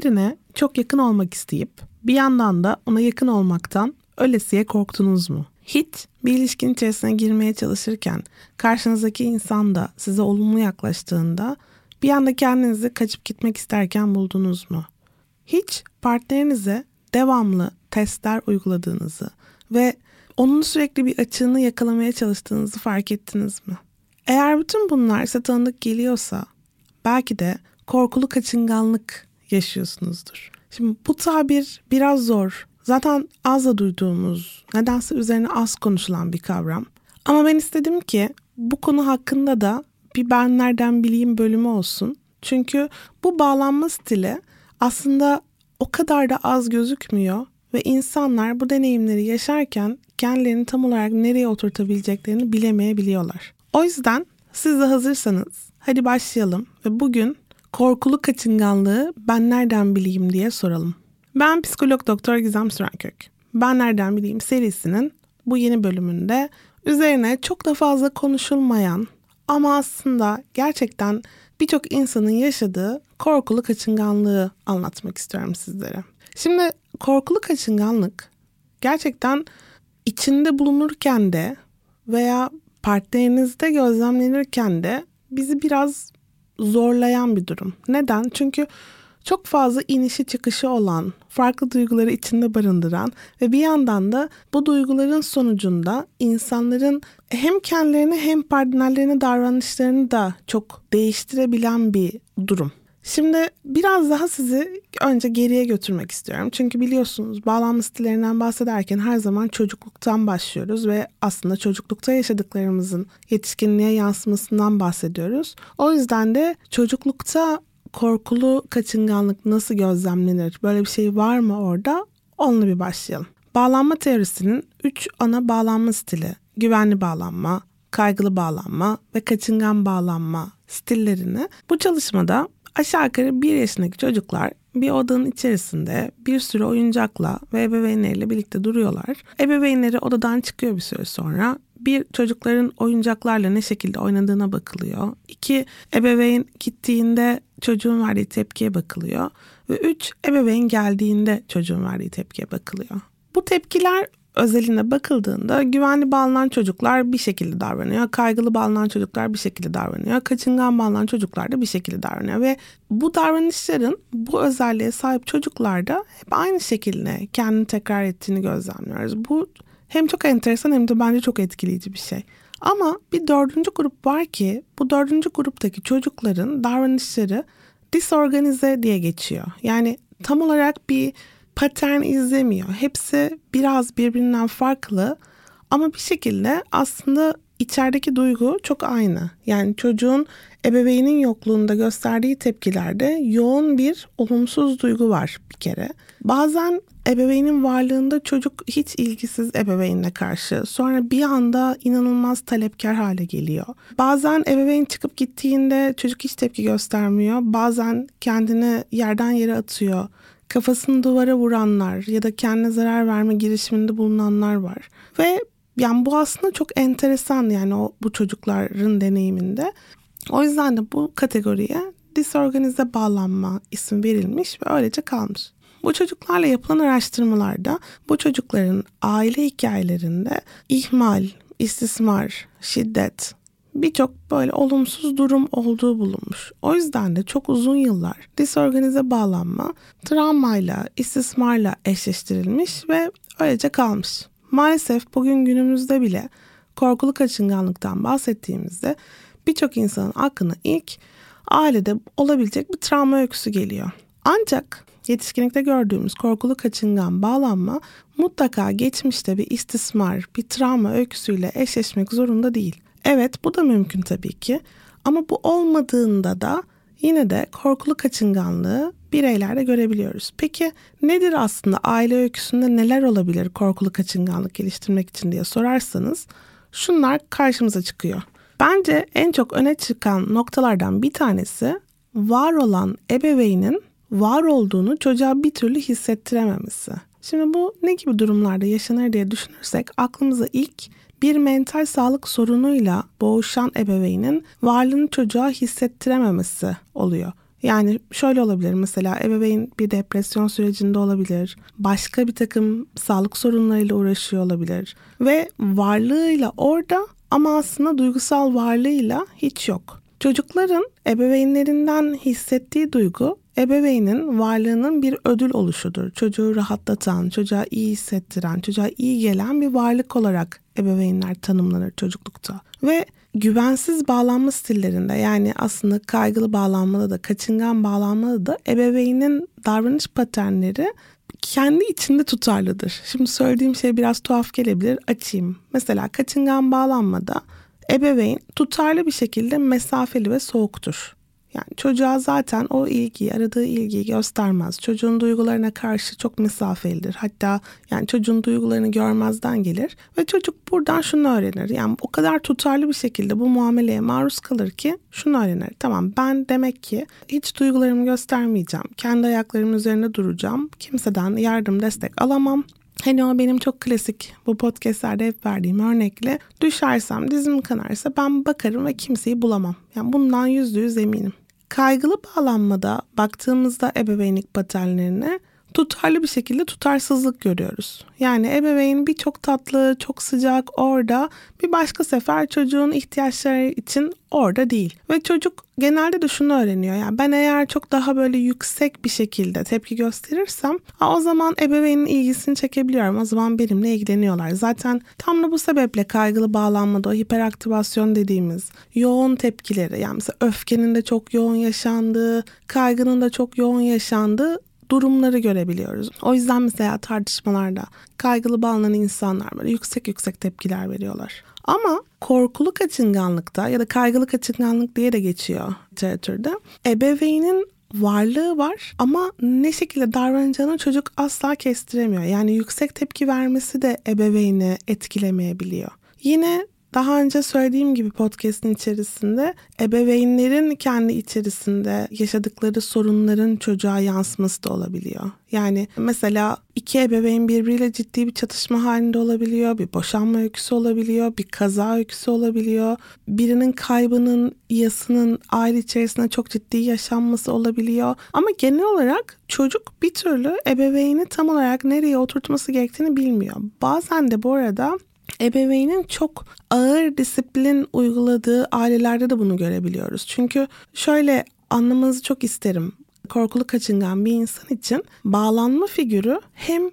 Birine çok yakın olmak isteyip bir yandan da ona yakın olmaktan ölesiye korktunuz mu? Hiç bir ilişkin içerisine girmeye çalışırken karşınızdaki insan da size olumlu yaklaştığında bir anda kendinizi kaçıp gitmek isterken buldunuz mu? Hiç partnerinize devamlı testler uyguladığınızı ve onun sürekli bir açığını yakalamaya çalıştığınızı fark ettiniz mi? Eğer bütün bunlar size tanıdık geliyorsa belki de korkulu kaçınganlık yaşıyorsunuzdur. Şimdi bu tabir biraz zor. Zaten az da duyduğumuz, nedense üzerine az konuşulan bir kavram. Ama ben istedim ki bu konu hakkında da bir ben nereden bileyim bölümü olsun. Çünkü bu bağlanma stili aslında o kadar da az gözükmüyor ve insanlar bu deneyimleri yaşarken kendilerini tam olarak nereye oturtabileceklerini bilemeyebiliyorlar. O yüzden siz de hazırsanız hadi başlayalım ve bugün korkulu kaçınganlığı ben nereden bileyim diye soralım. Ben psikolog doktor Gizem Sürenkök. Ben nereden bileyim serisinin bu yeni bölümünde üzerine çok da fazla konuşulmayan ama aslında gerçekten birçok insanın yaşadığı korkulu kaçınganlığı anlatmak istiyorum sizlere. Şimdi korkulu kaçınganlık gerçekten içinde bulunurken de veya partnerinizde gözlemlenirken de bizi biraz zorlayan bir durum. Neden? Çünkü çok fazla inişi çıkışı olan, farklı duyguları içinde barındıran ve bir yandan da bu duyguların sonucunda insanların hem kendilerini hem partnerlerini davranışlarını da çok değiştirebilen bir durum. Şimdi biraz daha sizi önce geriye götürmek istiyorum. Çünkü biliyorsunuz bağlanma stillerinden bahsederken her zaman çocukluktan başlıyoruz ve aslında çocuklukta yaşadıklarımızın yetişkinliğe yansımasından bahsediyoruz. O yüzden de çocuklukta korkulu kaçınganlık nasıl gözlemlenir? Böyle bir şey var mı orada? Onunla bir başlayalım. Bağlanma teorisinin 3 ana bağlanma stili, güvenli bağlanma, kaygılı bağlanma ve kaçıngan bağlanma stillerini bu çalışmada aşağı yukarı bir yaşındaki çocuklar bir odanın içerisinde bir sürü oyuncakla ve ebeveynleriyle birlikte duruyorlar. Ebeveynleri odadan çıkıyor bir süre sonra. Bir çocukların oyuncaklarla ne şekilde oynadığına bakılıyor. İki ebeveyn gittiğinde çocuğun verdiği tepkiye bakılıyor. Ve üç ebeveyn geldiğinde çocuğun verdiği tepkiye bakılıyor. Bu tepkiler özeline bakıldığında güvenli bağlanan çocuklar bir şekilde davranıyor. Kaygılı bağlanan çocuklar bir şekilde davranıyor. Kaçıngan bağlanan çocuklar da bir şekilde davranıyor. Ve bu davranışların bu özelliğe sahip çocuklarda hep aynı şekilde kendini tekrar ettiğini gözlemliyoruz. Bu hem çok enteresan hem de bence çok etkileyici bir şey. Ama bir dördüncü grup var ki bu dördüncü gruptaki çocukların davranışları disorganize diye geçiyor. Yani tam olarak bir patern izlemiyor. Hepsi biraz birbirinden farklı ama bir şekilde aslında içerideki duygu çok aynı. Yani çocuğun ebeveynin yokluğunda gösterdiği tepkilerde yoğun bir olumsuz duygu var bir kere. Bazen ebeveynin varlığında çocuk hiç ilgisiz ebeveynle karşı. Sonra bir anda inanılmaz talepkar hale geliyor. Bazen ebeveyn çıkıp gittiğinde çocuk hiç tepki göstermiyor. Bazen kendini yerden yere atıyor kafasını duvara vuranlar ya da kendine zarar verme girişiminde bulunanlar var. Ve yani bu aslında çok enteresan yani o bu çocukların deneyiminde. O yüzden de bu kategoriye disorganize bağlanma ismi verilmiş ve öylece kalmış. Bu çocuklarla yapılan araştırmalarda bu çocukların aile hikayelerinde ihmal, istismar, şiddet, birçok böyle olumsuz durum olduğu bulunmuş. O yüzden de çok uzun yıllar disorganize bağlanma travmayla, istismarla eşleştirilmiş ve öylece kalmış. Maalesef bugün günümüzde bile korkulu kaçınganlıktan bahsettiğimizde birçok insanın aklına ilk ailede olabilecek bir travma öyküsü geliyor. Ancak yetişkinlikte gördüğümüz korkulu kaçıngan bağlanma mutlaka geçmişte bir istismar, bir travma öyküsüyle eşleşmek zorunda değil. Evet bu da mümkün tabii ki ama bu olmadığında da yine de korkulu kaçınganlığı bireylerde görebiliyoruz. Peki nedir aslında aile öyküsünde neler olabilir korkulu kaçınganlık geliştirmek için diye sorarsanız şunlar karşımıza çıkıyor. Bence en çok öne çıkan noktalardan bir tanesi var olan ebeveynin var olduğunu çocuğa bir türlü hissettirememesi. Şimdi bu ne gibi durumlarda yaşanır diye düşünürsek aklımıza ilk bir mental sağlık sorunuyla boğuşan ebeveynin varlığını çocuğa hissettirememesi oluyor. Yani şöyle olabilir mesela ebeveyn bir depresyon sürecinde olabilir. Başka bir takım sağlık sorunlarıyla uğraşıyor olabilir. Ve varlığıyla orada ama aslında duygusal varlığıyla hiç yok. Çocukların ebeveynlerinden hissettiği duygu ebeveynin varlığının bir ödül oluşudur. Çocuğu rahatlatan, çocuğa iyi hissettiren, çocuğa iyi gelen bir varlık olarak ebeveynler tanımlanır çocuklukta. Ve güvensiz bağlanma stillerinde yani aslında kaygılı bağlanmada da kaçıngan bağlanmada da ebeveynin davranış paternleri kendi içinde tutarlıdır. Şimdi söylediğim şey biraz tuhaf gelebilir. Açayım. Mesela kaçıngan bağlanmada ebeveyn tutarlı bir şekilde mesafeli ve soğuktur. Yani çocuğa zaten o ilgiyi, aradığı ilgiyi göstermez. Çocuğun duygularına karşı çok mesafelidir. Hatta yani çocuğun duygularını görmezden gelir ve çocuk buradan şunu öğrenir. Yani o kadar tutarlı bir şekilde bu muameleye maruz kalır ki şunu öğrenir. Tamam ben demek ki hiç duygularımı göstermeyeceğim. Kendi ayaklarımın üzerinde duracağım. Kimseden yardım, destek alamam. Hani o benim çok klasik bu podcastlerde hep verdiğim örnekle düşersem dizim kanarsa ben bakarım ve kimseyi bulamam. Yani bundan yüzde yüz eminim. Kaygılı bağlanmada baktığımızda ebeveynlik paternlerine tutarlı bir şekilde tutarsızlık görüyoruz. Yani ebeveyn bir çok tatlı, çok sıcak orada bir başka sefer çocuğun ihtiyaçları için orada değil. Ve çocuk genelde de şunu öğreniyor. Yani ben eğer çok daha böyle yüksek bir şekilde tepki gösterirsem o zaman ebeveynin ilgisini çekebiliyorum. O zaman benimle ilgileniyorlar. Zaten tam da bu sebeple kaygılı bağlanmada o hiperaktivasyon dediğimiz yoğun tepkileri yani mesela öfkenin de çok yoğun yaşandığı, kaygının da çok yoğun yaşandığı durumları görebiliyoruz. O yüzden mesela tartışmalarda kaygılı bağlanan insanlar böyle yüksek yüksek tepkiler veriyorlar. Ama korkulu kaçınganlıkta ya da kaygılı kaçınganlık diye de geçiyor literatürde. Ebeveynin varlığı var ama ne şekilde davranacağını çocuk asla kestiremiyor. Yani yüksek tepki vermesi de ebeveyni etkilemeyebiliyor. Yine daha önce söylediğim gibi podcast'in içerisinde ebeveynlerin kendi içerisinde yaşadıkları sorunların çocuğa yansıması da olabiliyor. Yani mesela iki ebeveyn birbiriyle ciddi bir çatışma halinde olabiliyor, bir boşanma öyküsü olabiliyor, bir kaza öyküsü olabiliyor. Birinin kaybının, yasının aile içerisinde çok ciddi yaşanması olabiliyor. Ama genel olarak çocuk bir türlü ebeveyni tam olarak nereye oturtması gerektiğini bilmiyor. Bazen de bu arada ebeveynin çok ağır disiplin uyguladığı ailelerde de bunu görebiliyoruz. Çünkü şöyle anlamanızı çok isterim. Korkulu kaçıngan bir insan için bağlanma figürü hem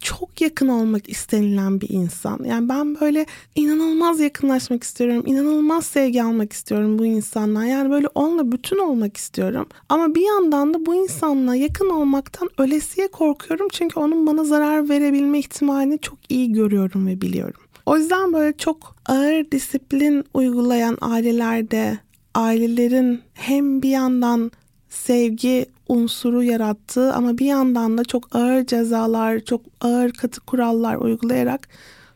çok yakın olmak istenilen bir insan. Yani ben böyle inanılmaz yakınlaşmak istiyorum. inanılmaz sevgi almak istiyorum bu insanla. Yani böyle onunla bütün olmak istiyorum. Ama bir yandan da bu insanla yakın olmaktan ölesiye korkuyorum. Çünkü onun bana zarar verebilme ihtimalini çok iyi görüyorum ve biliyorum. O yüzden böyle çok ağır disiplin uygulayan ailelerde ailelerin hem bir yandan sevgi unsuru yarattığı ama bir yandan da çok ağır cezalar, çok ağır katı kurallar uygulayarak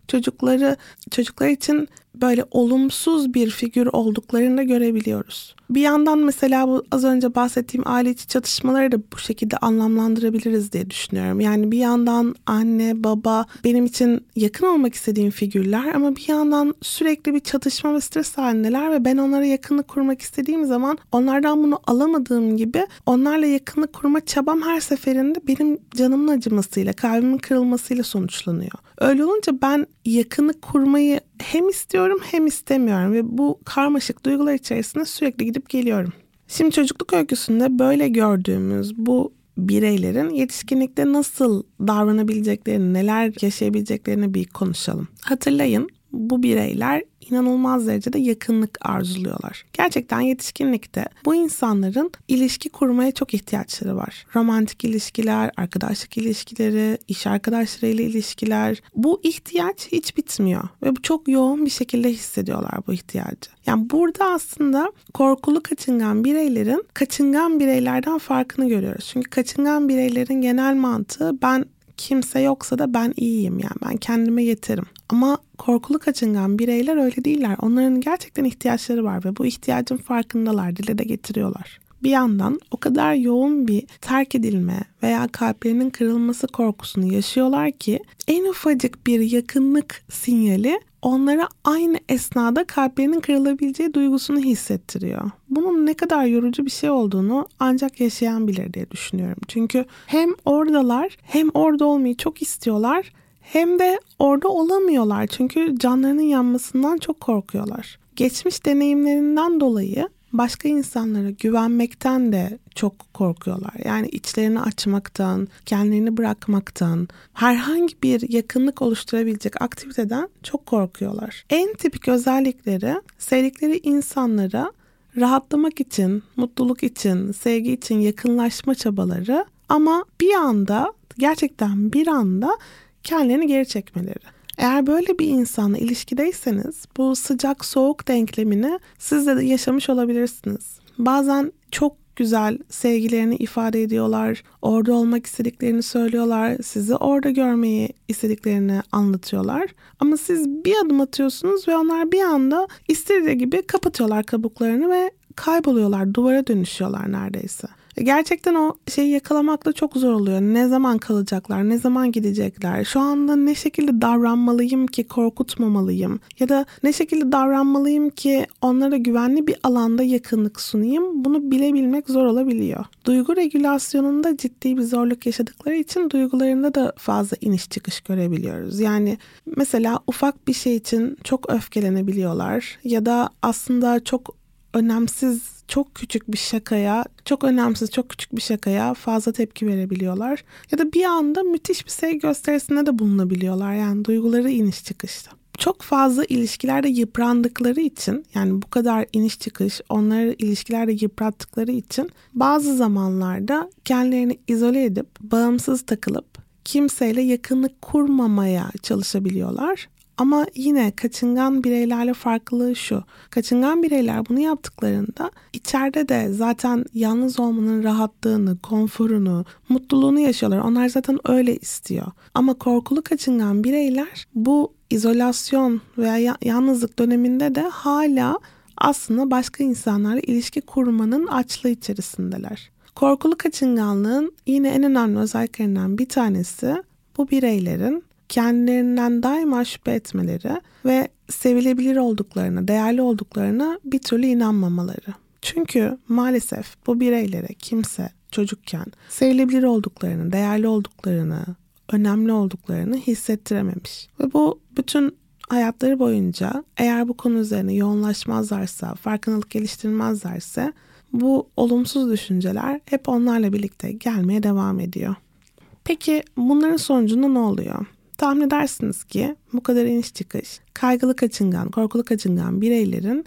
çocukları çocuklar için böyle olumsuz bir figür olduklarını da görebiliyoruz. Bir yandan mesela bu az önce bahsettiğim aile içi çatışmaları da bu şekilde anlamlandırabiliriz diye düşünüyorum. Yani bir yandan anne, baba benim için yakın olmak istediğim figürler ama bir yandan sürekli bir çatışma ve stres halindeler ve ben onlara yakınlık kurmak istediğim zaman onlardan bunu alamadığım gibi onlarla yakınlık kurma çabam her seferinde benim canımın acımasıyla, kalbimin kırılmasıyla sonuçlanıyor. Öyle olunca ben yakınlık kurmayı hem istiyorum hem istemiyorum ve bu karmaşık duygular içerisinde sürekli gidip geliyorum. Şimdi çocukluk öyküsünde böyle gördüğümüz bu bireylerin yetişkinlikte nasıl davranabileceklerini, neler yaşayabileceklerini bir konuşalım. Hatırlayın bu bireyler inanılmaz derecede yakınlık arzuluyorlar. Gerçekten yetişkinlikte bu insanların ilişki kurmaya çok ihtiyaçları var. Romantik ilişkiler, arkadaşlık ilişkileri, iş arkadaşlarıyla ilişkiler. Bu ihtiyaç hiç bitmiyor ve bu çok yoğun bir şekilde hissediyorlar bu ihtiyacı. Yani burada aslında korkulu kaçıngan bireylerin kaçıngan bireylerden farkını görüyoruz. Çünkü kaçıngan bireylerin genel mantığı ben kimse yoksa da ben iyiyim yani ben kendime yeterim. Ama korkulu kaçıngan bireyler öyle değiller. Onların gerçekten ihtiyaçları var ve bu ihtiyacın farkındalar, dile de getiriyorlar. Bir yandan o kadar yoğun bir terk edilme veya kalplerinin kırılması korkusunu yaşıyorlar ki en ufacık bir yakınlık sinyali onlara aynı esnada kalplerinin kırılabileceği duygusunu hissettiriyor. Bunun ne kadar yorucu bir şey olduğunu ancak yaşayan bilir diye düşünüyorum. Çünkü hem oradalar hem orada olmayı çok istiyorlar hem de orada olamıyorlar çünkü canlarının yanmasından çok korkuyorlar. Geçmiş deneyimlerinden dolayı başka insanlara güvenmekten de çok korkuyorlar. Yani içlerini açmaktan, kendilerini bırakmaktan, herhangi bir yakınlık oluşturabilecek aktiviteden çok korkuyorlar. En tipik özellikleri sevdikleri insanlara rahatlamak için, mutluluk için, sevgi için yakınlaşma çabaları ama bir anda gerçekten bir anda kendilerini geri çekmeleri. Eğer böyle bir insanla ilişkideyseniz bu sıcak soğuk denklemini siz de yaşamış olabilirsiniz. Bazen çok güzel sevgilerini ifade ediyorlar. Orada olmak istediklerini söylüyorlar. Sizi orada görmeyi istediklerini anlatıyorlar. Ama siz bir adım atıyorsunuz ve onlar bir anda istediği gibi kapatıyorlar kabuklarını ve kayboluyorlar. Duvara dönüşüyorlar neredeyse. Gerçekten o şeyi yakalamakta çok zor oluyor. Ne zaman kalacaklar, ne zaman gidecekler, şu anda ne şekilde davranmalıyım ki korkutmamalıyım ya da ne şekilde davranmalıyım ki onlara güvenli bir alanda yakınlık sunayım bunu bilebilmek zor olabiliyor. Duygu regülasyonunda ciddi bir zorluk yaşadıkları için duygularında da fazla iniş çıkış görebiliyoruz. Yani mesela ufak bir şey için çok öfkelenebiliyorlar ya da aslında çok önemsiz çok küçük bir şakaya, çok önemsiz, çok küçük bir şakaya fazla tepki verebiliyorlar. Ya da bir anda müthiş bir sevgi gösterisinde de bulunabiliyorlar. Yani duyguları iniş çıkışta. Çok fazla ilişkilerde yıprandıkları için yani bu kadar iniş çıkış onları ilişkilerde yıprattıkları için bazı zamanlarda kendilerini izole edip bağımsız takılıp kimseyle yakınlık kurmamaya çalışabiliyorlar. Ama yine kaçıngan bireylerle farklılığı şu. Kaçıngan bireyler bunu yaptıklarında içeride de zaten yalnız olmanın rahatlığını, konforunu, mutluluğunu yaşıyorlar. Onlar zaten öyle istiyor. Ama korkulu kaçıngan bireyler bu izolasyon veya yalnızlık döneminde de hala aslında başka insanlarla ilişki kurmanın açlığı içerisindeler. Korkulu kaçınganlığın yine en önemli özelliklerinden bir tanesi bu bireylerin kendilerinden daima şüphe etmeleri ve sevilebilir olduklarına, değerli olduklarına bir türlü inanmamaları. Çünkü maalesef bu bireylere kimse çocukken sevilebilir olduklarını, değerli olduklarını, önemli olduklarını hissettirememiş. Ve bu bütün hayatları boyunca eğer bu konu üzerine yoğunlaşmazlarsa, farkındalık geliştirmezlerse bu olumsuz düşünceler hep onlarla birlikte gelmeye devam ediyor. Peki bunların sonucunda ne oluyor? Tahmin edersiniz ki bu kadar iniş çıkış, kaygılı kaçıngan, korkulu kaçıngan bireylerin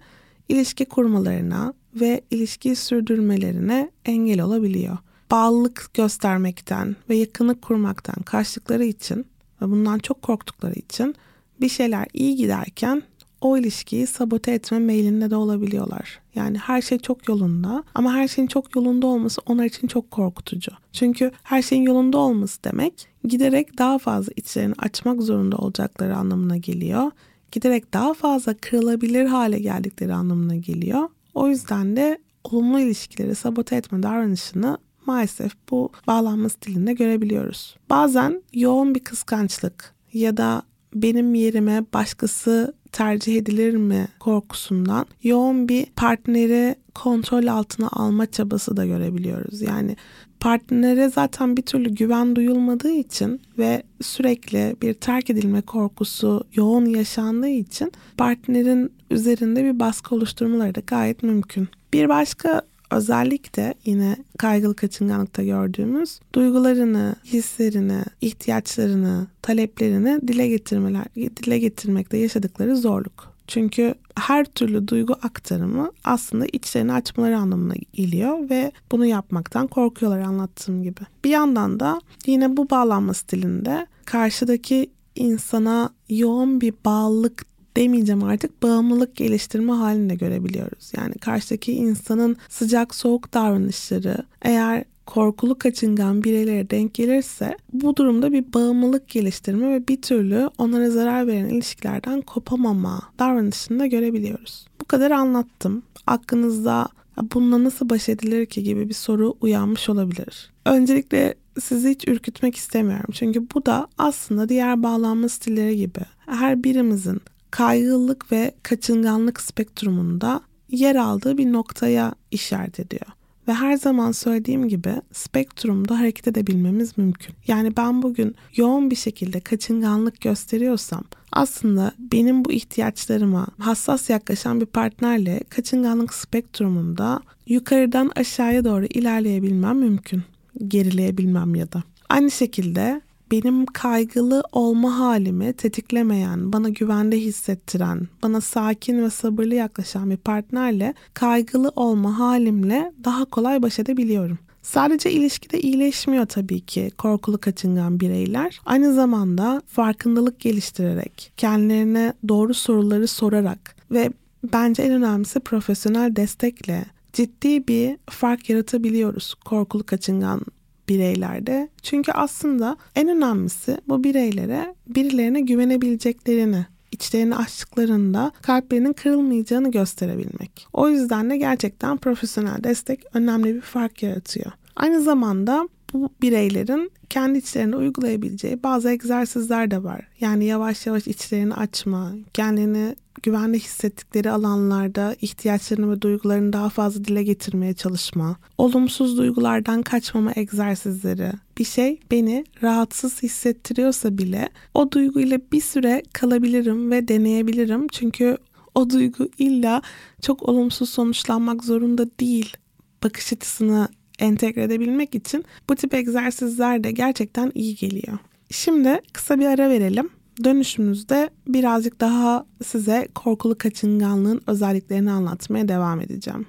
ilişki kurmalarına ve ilişkiyi sürdürmelerine engel olabiliyor. Bağlılık göstermekten ve yakınlık kurmaktan kaçtıkları için ve bundan çok korktukları için bir şeyler iyi giderken o ilişkiyi sabote etme meylinde de olabiliyorlar. Yani her şey çok yolunda ama her şeyin çok yolunda olması onlar için çok korkutucu. Çünkü her şeyin yolunda olması demek giderek daha fazla içlerini açmak zorunda olacakları anlamına geliyor. Giderek daha fazla kırılabilir hale geldikleri anlamına geliyor. O yüzden de olumlu ilişkileri sabote etme davranışını maalesef bu bağlanma stilinde görebiliyoruz. Bazen yoğun bir kıskançlık ya da benim yerime başkası tercih edilir mi korkusundan yoğun bir partneri kontrol altına alma çabası da görebiliyoruz. Yani partnere zaten bir türlü güven duyulmadığı için ve sürekli bir terk edilme korkusu yoğun yaşandığı için partnerin üzerinde bir baskı oluşturmaları da gayet mümkün. Bir başka özellik de yine kaygılı kaçınganlıkta gördüğümüz duygularını, hislerini, ihtiyaçlarını, taleplerini dile getirmeler, dile getirmekte yaşadıkları zorluk. Çünkü her türlü duygu aktarımı aslında içlerini açmaları anlamına geliyor ve bunu yapmaktan korkuyorlar anlattığım gibi. Bir yandan da yine bu bağlanma stilinde karşıdaki insana yoğun bir bağlılık demeyeceğim artık bağımlılık geliştirme halinde görebiliyoruz. Yani karşıdaki insanın sıcak soğuk davranışları eğer korkulu kaçıngan bireylere denk gelirse bu durumda bir bağımlılık geliştirme ve bir türlü onlara zarar veren ilişkilerden kopamama davranışını da görebiliyoruz. Bu kadar anlattım. Aklınızda bununla nasıl baş edilir ki gibi bir soru uyanmış olabilir. Öncelikle sizi hiç ürkütmek istemiyorum. Çünkü bu da aslında diğer bağlanma stilleri gibi her birimizin kaygılılık ve kaçınganlık spektrumunda yer aldığı bir noktaya işaret ediyor. Ve her zaman söylediğim gibi spektrumda hareket edebilmemiz mümkün. Yani ben bugün yoğun bir şekilde kaçınganlık gösteriyorsam aslında benim bu ihtiyaçlarıma hassas yaklaşan bir partnerle kaçınganlık spektrumunda yukarıdan aşağıya doğru ilerleyebilmem mümkün. Gerileyebilmem ya da. Aynı şekilde benim kaygılı olma halimi tetiklemeyen, bana güvende hissettiren, bana sakin ve sabırlı yaklaşan bir partnerle kaygılı olma halimle daha kolay baş edebiliyorum. Sadece ilişkide iyileşmiyor tabii ki korkulu kaçıngan bireyler. Aynı zamanda farkındalık geliştirerek, kendilerine doğru soruları sorarak ve bence en önemlisi profesyonel destekle ciddi bir fark yaratabiliyoruz korkulu kaçıngan bireylerde. Çünkü aslında en önemlisi bu bireylere birilerine güvenebileceklerini içlerini açtıklarında kalplerinin kırılmayacağını gösterebilmek. O yüzden de gerçekten profesyonel destek önemli bir fark yaratıyor. Aynı zamanda bu bireylerin kendi içlerinde uygulayabileceği bazı egzersizler de var. Yani yavaş yavaş içlerini açma, kendini güvenli hissettikleri alanlarda ihtiyaçlarını ve duygularını daha fazla dile getirmeye çalışma, olumsuz duygulardan kaçmama egzersizleri, bir şey beni rahatsız hissettiriyorsa bile o duyguyla bir süre kalabilirim ve deneyebilirim. Çünkü o duygu illa çok olumsuz sonuçlanmak zorunda değil. Bakış açısını entegre edebilmek için bu tip egzersizler de gerçekten iyi geliyor. Şimdi kısa bir ara verelim. Dönüşümüzde birazcık daha size korkulu kaçınganlığın özelliklerini anlatmaya devam edeceğim.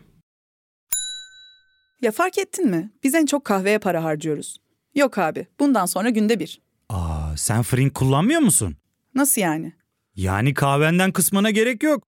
Ya fark ettin mi? Biz en çok kahveye para harcıyoruz. Yok abi, bundan sonra günde bir. Aa, sen Frink kullanmıyor musun? Nasıl yani? Yani kahvenden kısmına gerek yok.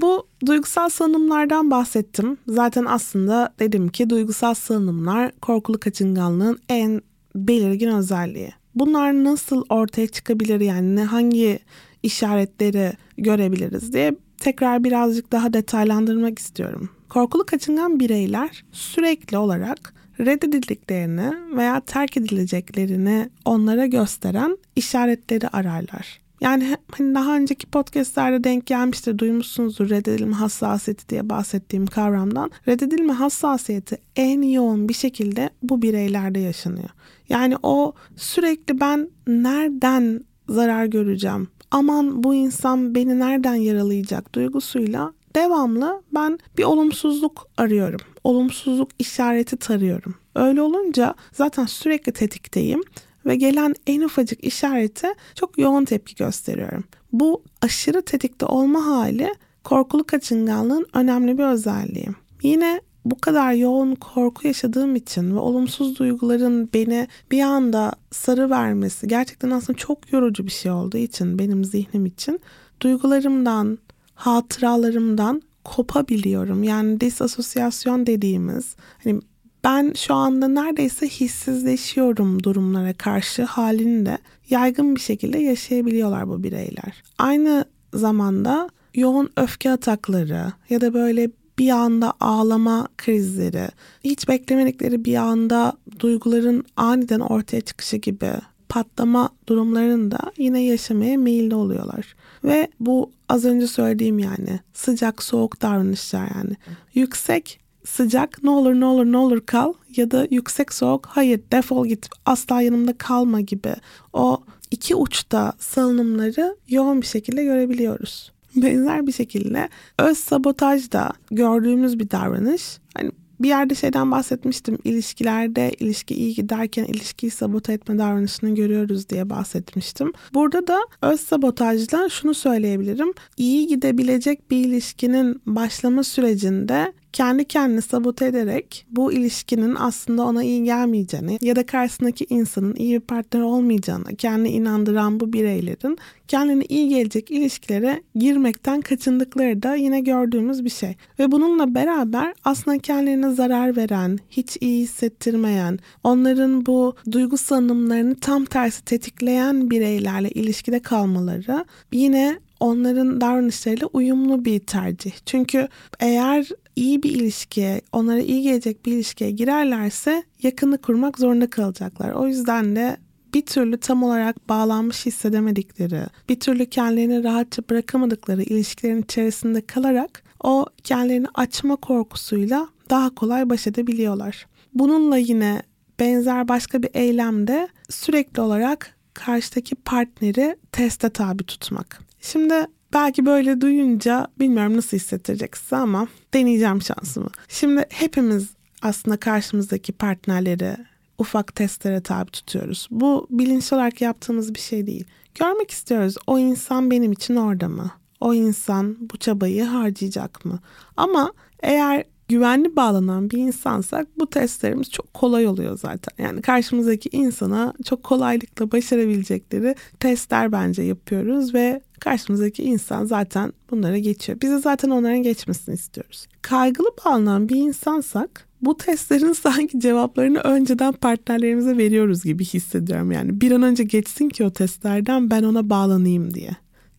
Bu duygusal salınımlardan bahsettim. Zaten aslında dedim ki duygusal salınımlar korkulu kaçınganlığın en belirgin özelliği. Bunlar nasıl ortaya çıkabilir yani ne hangi işaretleri görebiliriz diye tekrar birazcık daha detaylandırmak istiyorum. Korkulu kaçıngan bireyler sürekli olarak reddedildiklerini veya terk edileceklerini onlara gösteren işaretleri ararlar. Yani hani daha önceki podcastlerde denk gelmiştir, duymuşsunuzdur reddedilme hassasiyeti diye bahsettiğim kavramdan. Reddedilme hassasiyeti en yoğun bir şekilde bu bireylerde yaşanıyor. Yani o sürekli ben nereden zarar göreceğim? Aman bu insan beni nereden yaralayacak duygusuyla devamlı ben bir olumsuzluk arıyorum. Olumsuzluk işareti tarıyorum. Öyle olunca zaten sürekli tetikteyim ve gelen en ufacık işarete çok yoğun tepki gösteriyorum. Bu aşırı tetikte olma hali korkulu kaçınganlığın önemli bir özelliği. Yine bu kadar yoğun korku yaşadığım için ve olumsuz duyguların beni bir anda sarı vermesi gerçekten aslında çok yorucu bir şey olduğu için benim zihnim için duygularımdan, hatıralarımdan kopabiliyorum. Yani disasosyasyon dediğimiz hani ben şu anda neredeyse hissizleşiyorum durumlara karşı halinde yaygın bir şekilde yaşayabiliyorlar bu bireyler. Aynı zamanda yoğun öfke atakları ya da böyle bir anda ağlama krizleri, hiç beklemedikleri bir anda duyguların aniden ortaya çıkışı gibi patlama durumlarında yine yaşamaya meyilli oluyorlar. Ve bu az önce söylediğim yani sıcak soğuk davranışlar yani. Yüksek sıcak ne olur ne olur ne olur kal ya da yüksek soğuk hayır defol git asla yanımda kalma gibi o iki uçta salınımları yoğun bir şekilde görebiliyoruz. Benzer bir şekilde öz sabotaj da gördüğümüz bir davranış. Hani bir yerde şeyden bahsetmiştim. İlişkilerde ilişki iyi giderken ilişkiyi sabote etme davranışını görüyoruz diye bahsetmiştim. Burada da öz sabotajla şunu söyleyebilirim. İyi gidebilecek bir ilişkinin başlama sürecinde kendi kendini sabote ederek bu ilişkinin aslında ona iyi gelmeyeceğini ya da karşısındaki insanın iyi bir partner olmayacağını kendini inandıran bu bireylerin kendine iyi gelecek ilişkilere girmekten kaçındıkları da yine gördüğümüz bir şey. Ve bununla beraber aslında kendilerine zarar veren, hiç iyi hissettirmeyen, onların bu duygu sanımlarını tam tersi tetikleyen bireylerle ilişkide kalmaları yine onların davranışlarıyla uyumlu bir tercih. Çünkü eğer iyi bir ilişkiye, onlara iyi gelecek bir ilişkiye girerlerse yakını kurmak zorunda kalacaklar. O yüzden de bir türlü tam olarak bağlanmış hissedemedikleri, bir türlü kendilerini rahatça bırakamadıkları ilişkilerin içerisinde kalarak o kendilerini açma korkusuyla daha kolay baş edebiliyorlar. Bununla yine benzer başka bir eylemde sürekli olarak karşıdaki partneri teste tabi tutmak. Şimdi belki böyle duyunca bilmiyorum nasıl hissettirecek size ama deneyeceğim şansımı. Şimdi hepimiz aslında karşımızdaki partnerleri ufak testlere tabi tutuyoruz. Bu bilinçli olarak yaptığımız bir şey değil. Görmek istiyoruz o insan benim için orada mı? O insan bu çabayı harcayacak mı? Ama eğer güvenli bağlanan bir insansak bu testlerimiz çok kolay oluyor zaten. Yani karşımızdaki insana çok kolaylıkla başarabilecekleri testler bence yapıyoruz ve karşımızdaki insan zaten bunlara geçiyor. Biz de zaten onların geçmesini istiyoruz. Kaygılı bağlanan bir insansak bu testlerin sanki cevaplarını önceden partnerlerimize veriyoruz gibi hissediyorum. Yani bir an önce geçsin ki o testlerden ben ona bağlanayım diye.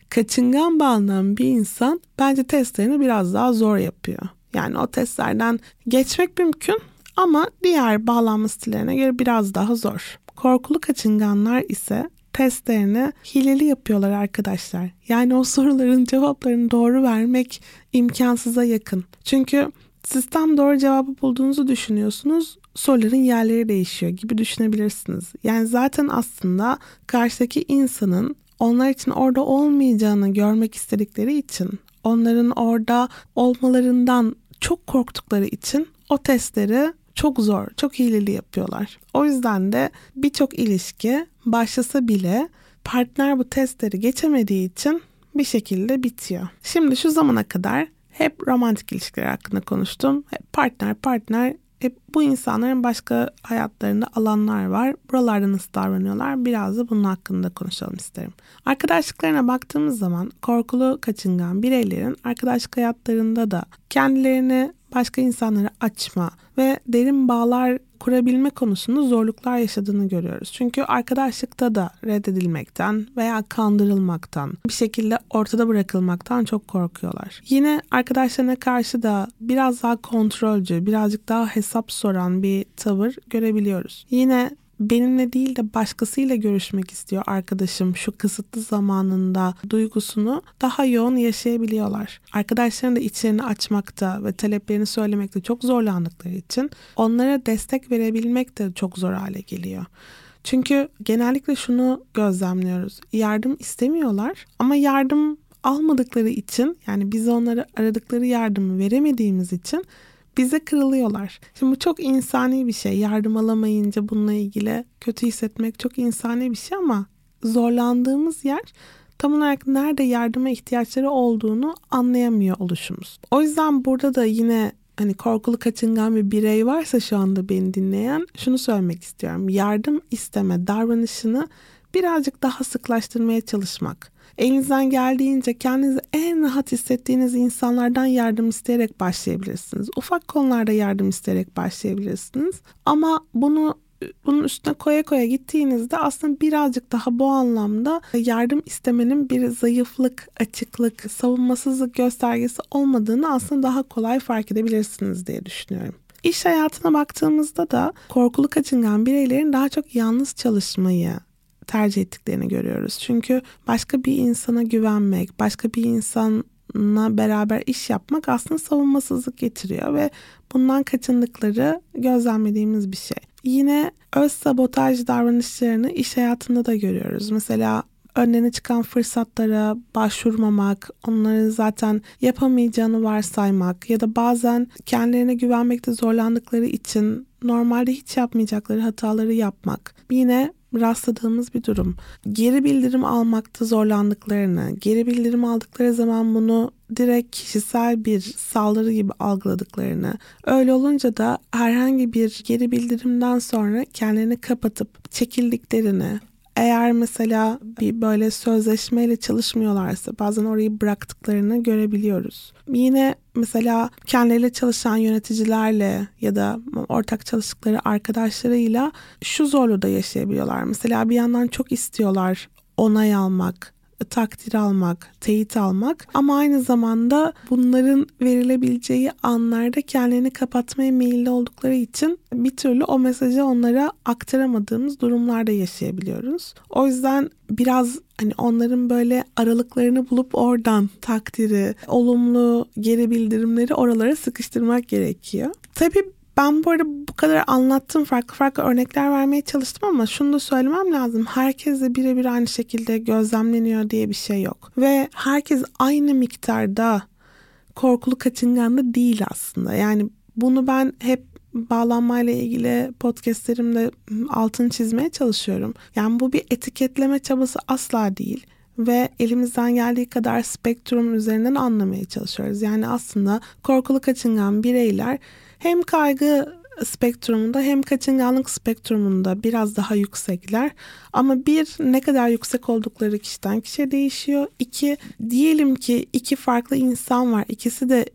Kaçıngan bağlanan bir insan bence testlerini biraz daha zor yapıyor. Yani o testlerden geçmek mümkün ama diğer bağlanma stillerine göre biraz daha zor. Korkulu kaçınganlar ise testlerini hileli yapıyorlar arkadaşlar. Yani o soruların cevaplarını doğru vermek imkansıza yakın. Çünkü sistem doğru cevabı bulduğunuzu düşünüyorsunuz. Soruların yerleri değişiyor gibi düşünebilirsiniz. Yani zaten aslında karşıdaki insanın onlar için orada olmayacağını görmek istedikleri için onların orada olmalarından çok korktukları için o testleri çok zor, çok hileli yapıyorlar. O yüzden de birçok ilişki başlasa bile partner bu testleri geçemediği için bir şekilde bitiyor. Şimdi şu zamana kadar hep romantik ilişkiler hakkında konuştum. Hep partner partner hep bu insanların başka hayatlarında alanlar var. Buralarda nasıl davranıyorlar? Biraz da bunun hakkında konuşalım isterim. Arkadaşlıklarına baktığımız zaman korkulu kaçıngan bireylerin arkadaşlık hayatlarında da kendilerini başka insanlara açma ve derin bağlar kurabilme konusunda zorluklar yaşadığını görüyoruz. Çünkü arkadaşlıkta da reddedilmekten veya kandırılmaktan, bir şekilde ortada bırakılmaktan çok korkuyorlar. Yine arkadaşlarına karşı da biraz daha kontrolcü, birazcık daha hesap soran bir tavır görebiliyoruz. Yine benimle değil de başkasıyla görüşmek istiyor arkadaşım şu kısıtlı zamanında duygusunu daha yoğun yaşayabiliyorlar. Arkadaşların da içlerini açmakta ve taleplerini söylemekte çok zorlandıkları için onlara destek verebilmek de çok zor hale geliyor. Çünkü genellikle şunu gözlemliyoruz. Yardım istemiyorlar ama yardım almadıkları için yani biz onlara aradıkları yardımı veremediğimiz için bize kırılıyorlar. Şimdi bu çok insani bir şey. Yardım alamayınca bununla ilgili kötü hissetmek çok insani bir şey ama zorlandığımız yer tam olarak nerede yardıma ihtiyaçları olduğunu anlayamıyor oluşumuz. O yüzden burada da yine hani korkulu kaçıngan bir birey varsa şu anda beni dinleyen şunu söylemek istiyorum. Yardım isteme davranışını birazcık daha sıklaştırmaya çalışmak. Elinizden geldiğince kendinizi en rahat hissettiğiniz insanlardan yardım isteyerek başlayabilirsiniz. Ufak konularda yardım isteyerek başlayabilirsiniz. Ama bunu bunun üstüne koya koya gittiğinizde aslında birazcık daha bu anlamda yardım istemenin bir zayıflık, açıklık, savunmasızlık göstergesi olmadığını aslında daha kolay fark edebilirsiniz diye düşünüyorum. İş hayatına baktığımızda da korkulu kaçıngan bireylerin daha çok yalnız çalışmayı tercih ettiklerini görüyoruz. Çünkü başka bir insana güvenmek, başka bir insanla beraber iş yapmak aslında savunmasızlık getiriyor ve bundan kaçındıkları gözlemlediğimiz bir şey. Yine öz sabotaj davranışlarını iş hayatında da görüyoruz. Mesela önlerine çıkan fırsatlara başvurmamak, onları zaten yapamayacağını varsaymak ya da bazen kendilerine güvenmekte zorlandıkları için normalde hiç yapmayacakları hataları yapmak. Yine rastladığımız bir durum. Geri bildirim almakta zorlandıklarını, geri bildirim aldıkları zaman bunu direkt kişisel bir saldırı gibi algıladıklarını, öyle olunca da herhangi bir geri bildirimden sonra kendilerini kapatıp çekildiklerini, eğer mesela bir böyle sözleşmeyle çalışmıyorlarsa bazen orayı bıraktıklarını görebiliyoruz. Yine mesela kendileriyle çalışan yöneticilerle ya da ortak çalıştıkları arkadaşlarıyla şu zorluğu da yaşayabiliyorlar. Mesela bir yandan çok istiyorlar onay almak, takdir almak, teyit almak ama aynı zamanda bunların verilebileceği anlarda kendilerini kapatmaya meyilli oldukları için bir türlü o mesajı onlara aktaramadığımız durumlarda yaşayabiliyoruz. O yüzden biraz hani onların böyle aralıklarını bulup oradan takdiri, olumlu geri bildirimleri oralara sıkıştırmak gerekiyor. Tabii ben bu arada bu kadar anlattım farklı farklı örnekler vermeye çalıştım ama şunu da söylemem lazım. Herkes de birebir aynı şekilde gözlemleniyor diye bir şey yok. Ve herkes aynı miktarda korkulu kaçınganlı değil aslında. Yani bunu ben hep bağlanmayla ilgili podcastlerimde altını çizmeye çalışıyorum. Yani bu bir etiketleme çabası asla değil ve elimizden geldiği kadar spektrum üzerinden anlamaya çalışıyoruz. Yani aslında korkulu kaçıngan bireyler hem kaygı spektrumunda hem kaçınganlık spektrumunda biraz daha yüksekler. Ama bir ne kadar yüksek oldukları kişiden kişiye değişiyor. İki diyelim ki iki farklı insan var. İkisi de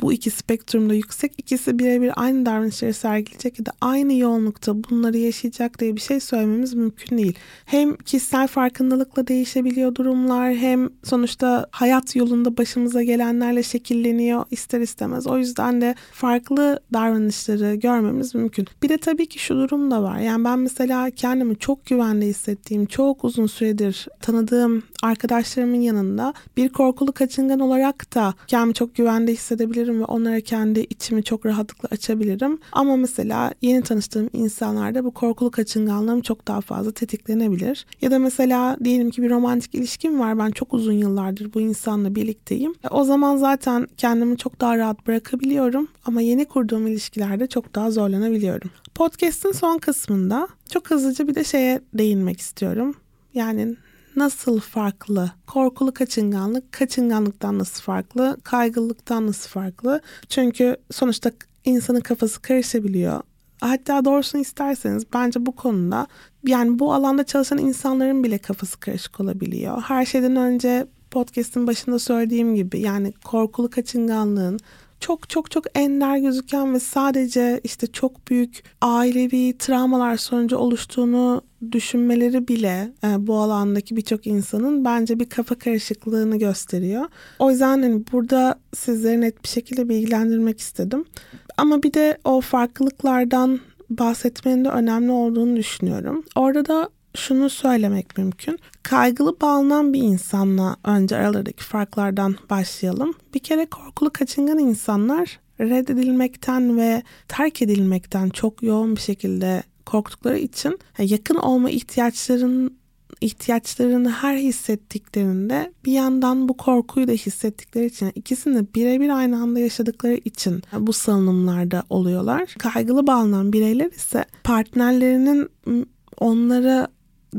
bu iki spektrumda yüksek ikisi birebir aynı davranışları sergileyecek ya da aynı yoğunlukta bunları yaşayacak diye bir şey söylememiz mümkün değil. Hem kişisel farkındalıkla değişebiliyor durumlar hem sonuçta hayat yolunda başımıza gelenlerle şekilleniyor ister istemez. O yüzden de farklı davranışları görmemiz mümkün. Bir de tabii ki şu durum da var. Yani ben mesela kendimi çok güvende hissettiğim, çok uzun süredir tanıdığım arkadaşlarımın yanında bir korkulu kaçıngan olarak da kendimi çok güvende hissedebilirim hissedebilirim ve onlara kendi içimi çok rahatlıkla açabilirim. Ama mesela yeni tanıştığım insanlarda bu korkulu kaçınganlığım çok daha fazla tetiklenebilir. Ya da mesela diyelim ki bir romantik ilişkim var. Ben çok uzun yıllardır bu insanla birlikteyim. E, o zaman zaten kendimi çok daha rahat bırakabiliyorum. Ama yeni kurduğum ilişkilerde çok daha zorlanabiliyorum. Podcast'in son kısmında çok hızlıca bir de şeye değinmek istiyorum. Yani nasıl farklı? Korkulu kaçınganlık kaçınganlıktan nasıl farklı? Kaygılılıktan nasıl farklı? Çünkü sonuçta insanın kafası karışabiliyor. Hatta doğrusunu isterseniz bence bu konuda yani bu alanda çalışan insanların bile kafası karışık olabiliyor. Her şeyden önce podcast'in başında söylediğim gibi yani korkulu kaçınganlığın çok çok çok ender gözüken ve sadece işte çok büyük ailevi travmalar sonucu oluştuğunu düşünmeleri bile e, bu alandaki birçok insanın bence bir kafa karışıklığını gösteriyor. O yüzden hani burada sizleri net bir şekilde bilgilendirmek istedim. Ama bir de o farklılıklardan bahsetmenin de önemli olduğunu düşünüyorum. Orada da şunu söylemek mümkün. Kaygılı bağlanan bir insanla önce aralarındaki farklardan başlayalım. Bir kere korkulu kaçıngan insanlar reddedilmekten ve terk edilmekten çok yoğun bir şekilde korktukları için yakın olma ihtiyaçların ihtiyaçlarını her hissettiklerinde bir yandan bu korkuyu da hissettikleri için ikisini birebir aynı anda yaşadıkları için bu salınımlarda oluyorlar. Kaygılı bağlanan bireyler ise partnerlerinin onlara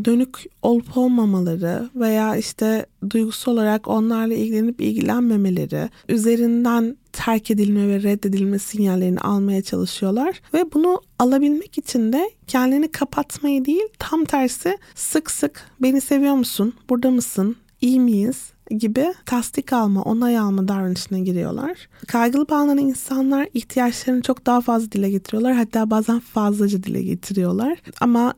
dönük olup olmamaları veya işte duygusal olarak onlarla ilgilenip ilgilenmemeleri üzerinden terk edilme ve reddedilme sinyallerini almaya çalışıyorlar ve bunu alabilmek için de kendini kapatmayı değil tam tersi sık sık beni seviyor musun burada mısın iyi miyiz gibi tasdik alma, onay alma davranışına giriyorlar. Kaygılı bağlanan insanlar ihtiyaçlarını çok daha fazla dile getiriyorlar. Hatta bazen fazlaca dile getiriyorlar. Ama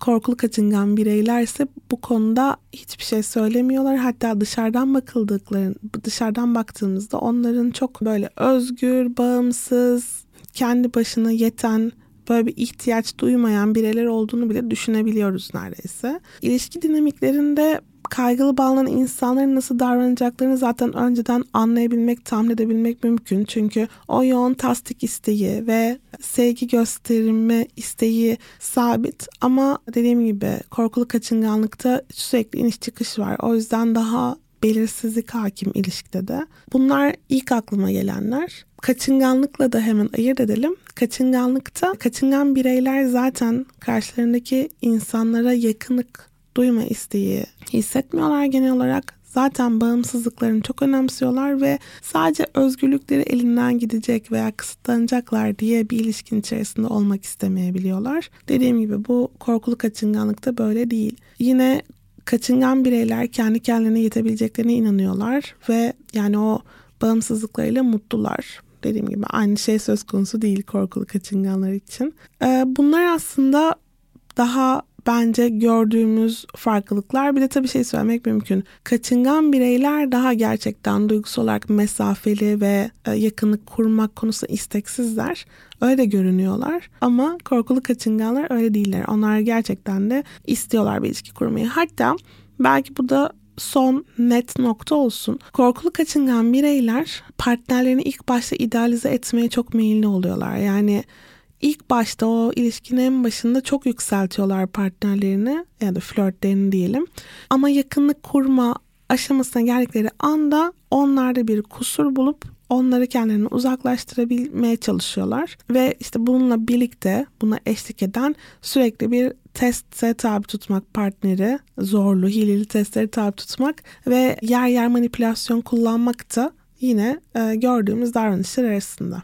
korkulu kaçıngan bireyler ise bu konuda hiçbir şey söylemiyorlar. Hatta dışarıdan bakıldıkların dışarıdan baktığımızda onların çok böyle özgür, bağımsız, kendi başına yeten böyle bir ihtiyaç duymayan bireyler olduğunu bile düşünebiliyoruz neredeyse. İlişki dinamiklerinde kaygılı bağlanan insanların nasıl davranacaklarını zaten önceden anlayabilmek, tahmin edebilmek mümkün. Çünkü o yoğun tasdik isteği ve sevgi gösterme isteği sabit ama dediğim gibi korkulu kaçınganlıkta sürekli iniş çıkış var. O yüzden daha belirsizlik hakim ilişkide de. Bunlar ilk aklıma gelenler. Kaçınganlıkla da hemen ayırt edelim. Kaçınganlıkta kaçıngan bireyler zaten karşılarındaki insanlara yakınlık duyma isteği hissetmiyorlar genel olarak. Zaten bağımsızlıklarını çok önemsiyorlar ve sadece özgürlükleri elinden gidecek veya kısıtlanacaklar diye bir ilişkin içerisinde olmak istemeyebiliyorlar. Dediğim gibi bu korkulu kaçınganlıkta böyle değil. Yine kaçıngan bireyler kendi kendilerine yetebileceklerine inanıyorlar ve yani o bağımsızlıklarıyla mutlular. Dediğim gibi aynı şey söz konusu değil korkulu kaçınganlar için. Ee, bunlar aslında daha bence gördüğümüz farklılıklar. Bir de tabii şey söylemek mümkün. Kaçıngan bireyler daha gerçekten duygusal olarak mesafeli ve e, yakınlık kurmak konusunda isteksizler. Öyle görünüyorlar. Ama korkulu kaçınganlar öyle değiller. Onlar gerçekten de istiyorlar bir ilişki kurmayı. Hatta belki bu da son net nokta olsun. Korkulu kaçıngan bireyler partnerlerini ilk başta idealize etmeye çok meyilli oluyorlar. Yani ilk başta o ilişkinin en başında çok yükseltiyorlar partnerlerini ya da flörtlerini diyelim. Ama yakınlık kurma aşamasına geldikleri anda onlarda bir kusur bulup onları kendilerini uzaklaştırabilmeye çalışıyorlar. Ve işte bununla birlikte buna eşlik eden sürekli bir teste tabi tutmak partneri, zorlu, hileli testleri tabi tutmak ve yer yer manipülasyon kullanmak da yine e, gördüğümüz davranışlar arasında.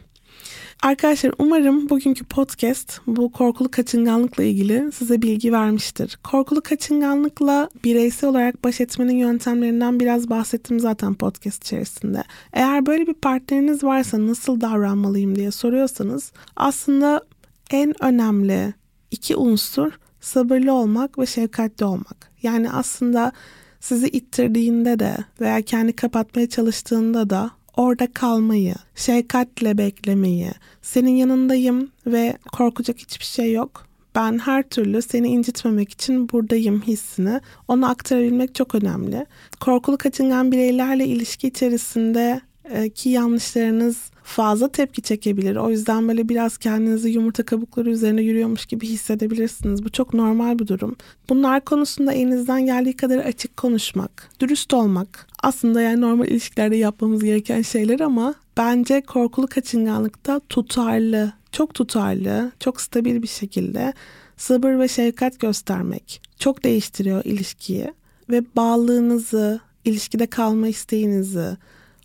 Arkadaşlar umarım bugünkü podcast bu korkulu kaçınganlıkla ilgili size bilgi vermiştir. Korkulu kaçınganlıkla bireysel olarak baş etmenin yöntemlerinden biraz bahsettim zaten podcast içerisinde. Eğer böyle bir partneriniz varsa nasıl davranmalıyım diye soruyorsanız aslında en önemli iki unsur sabırlı olmak ve şefkatli olmak. Yani aslında sizi ittirdiğinde de veya kendi kapatmaya çalıştığında da orada kalmayı, şefkatle beklemeyi, senin yanındayım ve korkacak hiçbir şey yok. Ben her türlü seni incitmemek için buradayım hissini ona aktarabilmek çok önemli. Korkulu kaçıngan bireylerle ilişki içerisinde e, ki yanlışlarınız fazla tepki çekebilir. O yüzden böyle biraz kendinizi yumurta kabukları üzerine yürüyormuş gibi hissedebilirsiniz. Bu çok normal bir durum. Bunlar konusunda elinizden geldiği kadar açık konuşmak, dürüst olmak. Aslında yani normal ilişkilerde yapmamız gereken şeyler ama bence korkulu kaçınganlıkta tutarlı, çok tutarlı, çok stabil bir şekilde sabır ve şefkat göstermek çok değiştiriyor ilişkiyi ve bağlılığınızı, ilişkide kalma isteğinizi,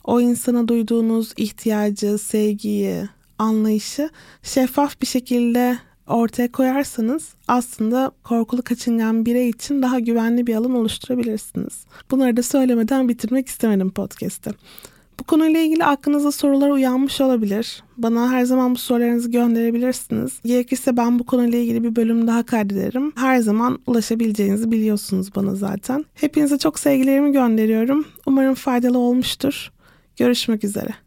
o insana duyduğunuz ihtiyacı, sevgiyi, anlayışı şeffaf bir şekilde ortaya koyarsanız aslında korkulu kaçıngan birey için daha güvenli bir alan oluşturabilirsiniz. Bunları da söylemeden bitirmek istemedim podcast'ı. Bu konuyla ilgili aklınıza sorular uyanmış olabilir. Bana her zaman bu sorularınızı gönderebilirsiniz. Gerekirse ben bu konuyla ilgili bir bölüm daha kaydederim. Her zaman ulaşabileceğinizi biliyorsunuz bana zaten. Hepinize çok sevgilerimi gönderiyorum. Umarım faydalı olmuştur. Görüşmek üzere.